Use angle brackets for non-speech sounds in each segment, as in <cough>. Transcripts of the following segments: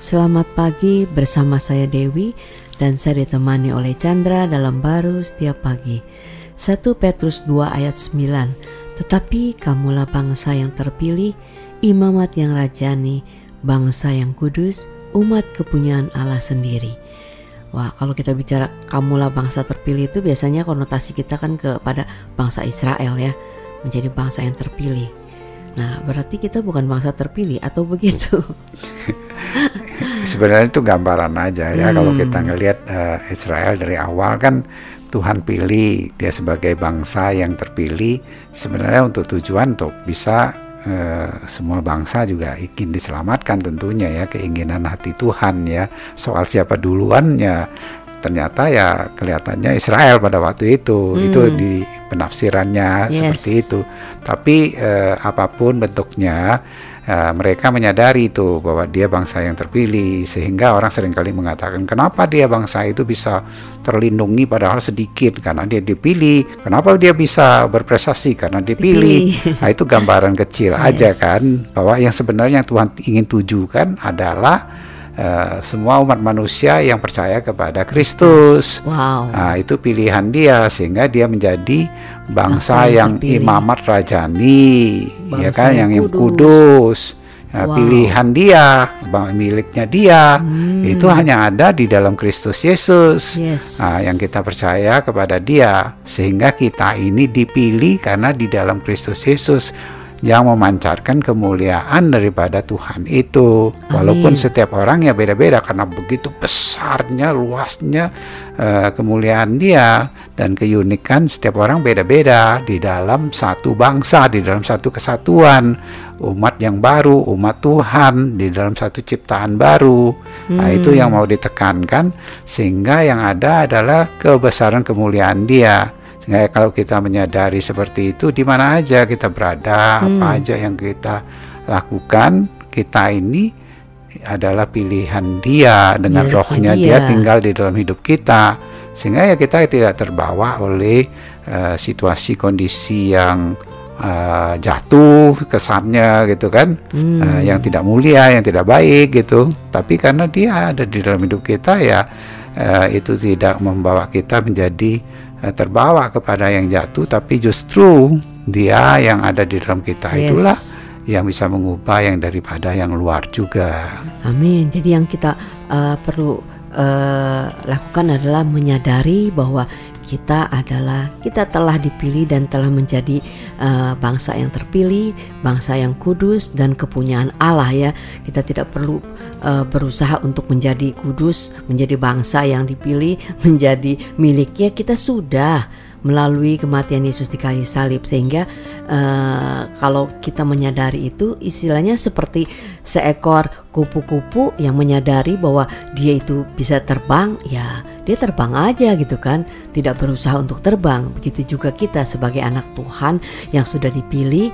Selamat pagi bersama saya Dewi dan saya ditemani oleh Chandra dalam baru setiap pagi. 1 Petrus 2 ayat 9 Tetapi kamulah bangsa yang terpilih, imamat yang rajani, bangsa yang kudus, umat kepunyaan Allah sendiri. Wah, kalau kita bicara kamulah bangsa terpilih itu biasanya konotasi kita kan kepada bangsa Israel ya, menjadi bangsa yang terpilih. Nah, berarti kita bukan bangsa terpilih atau begitu? <laughs> Sebenarnya itu gambaran aja ya hmm. kalau kita ngelihat uh, Israel dari awal kan Tuhan pilih dia sebagai bangsa yang terpilih sebenarnya untuk tujuan untuk bisa Eh, semua bangsa juga ingin diselamatkan tentunya ya keinginan hati Tuhan ya soal siapa duluannya ternyata ya kelihatannya Israel pada waktu itu hmm. itu di penafsirannya yes. seperti itu tapi eh, apa pun bentuknya uh, mereka menyadari itu bahwa dia bangsa yang terpilih sehingga orang sering kali mengatakan kenapa dia bangsa itu bisa terlindungi padahal sedikit karena dia dipilih kenapa dia bisa berprestasi karena dipilih, dipilih. nah itu gambaran kecil <laughs> yes. aja kan bahwa yang sebenarnya Tuhan ingin tujukan adalah Uh, semua umat manusia yang percaya kepada Kristus. Wow. Nah, itu pilihan dia sehingga dia menjadi bangsa, bangsa yang, yang imamat rajani, ya bangsa ya kan, yang, yang kudus. kudus. Nah, wow. pilihan dia, miliknya dia, hmm. itu hanya ada di dalam Kristus Yesus. Yes. Nah, yang kita percaya kepada Dia, sehingga kita ini dipilih karena di dalam Kristus Yesus yang memancarkan kemuliaan daripada Tuhan itu. Amin. Walaupun setiap orang ya beda-beda karena begitu besarnya, luasnya uh, kemuliaan Dia dan keunikan setiap orang beda-beda di dalam satu bangsa, di dalam satu kesatuan, umat yang baru, umat Tuhan di dalam satu ciptaan baru. Hmm. Nah, itu yang mau ditekankan sehingga yang ada adalah kebesaran kemuliaan Dia Sehingga kalau kita menyadari seperti itu, di mana aja kita berada, hmm. apa aja yang kita lakukan, kita ini adalah pilihan Dia dengan rohnya dia. dia tinggal di dalam hidup kita, sehingga ya kita tidak terbawa oleh uh, situasi kondisi yang uh, jatuh kesannya gitu kan, hmm. uh, yang tidak mulia, yang tidak baik gitu. Tapi karena Dia ada di dalam hidup kita ya, uh, itu tidak membawa kita menjadi terbawa kepada yang jatuh tapi justru dia yang ada di dalam kita yes. itulah yang bisa mengubah yang daripada yang luar juga. Amin. Jadi yang kita uh, perlu uh, lakukan adalah menyadari bahwa kita adalah kita telah dipilih dan telah menjadi uh, bangsa yang terpilih, bangsa yang kudus dan kepunyaan Allah ya. Kita tidak perlu uh, berusaha untuk menjadi kudus, menjadi bangsa yang dipilih, <laughs> menjadi miliknya. Kita sudah melalui kematian Yesus di kayu salib. Sehingga uh, kalau kita menyadari itu istilahnya seperti seekor kupu-kupu yang menyadari bahwa dia itu bisa terbang ya dia terbang aja gitu kan. Tidak berusaha untuk terbang. Begitu juga kita sebagai anak Tuhan yang sudah dipilih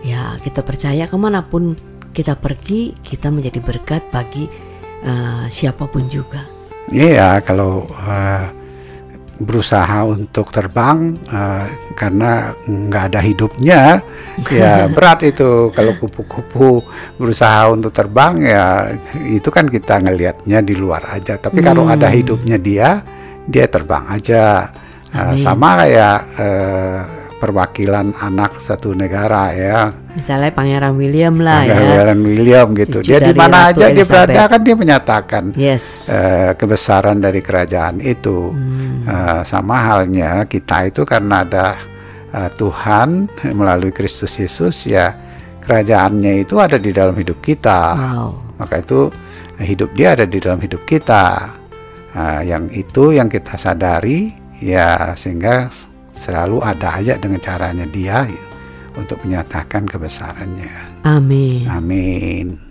ya kita percaya ke mana pun kita pergi kita menjadi berkat bagi uh, siapa pun juga. Iya kalau uh, berusaha untuk terbang uh, karena nggak ada hidupnya ya <laughs> berat itu. Kalau kupu-kupu berusaha untuk terbang ya itu kan kita ngelihatnya di luar aja. Tapi hmm. kalau ada hidupnya dia dia terbang aja. Uh, sama kayak uh, perwakilan anak satu negara ya. Misalnya Pangeran William lah Pangeran ya. Pangeran William gitu. Cucu dia di mana aja Elizabeth. dia berada kan dia menyatakan yes. uh, kebesaran dari kerajaan itu. Hmm. Uh, sama halnya kita itu karena ada uh, Tuhan melalui Kristus Yesus ya kerajaannya itu ada di dalam hidup kita. Wow. Maka itu hidup dia ada di dalam hidup kita. Uh, yang itu yang kita sadari ya sehingga selalu ada aja dengan caranya dia untuk menyatakan kebesarannya. Amin. Amin.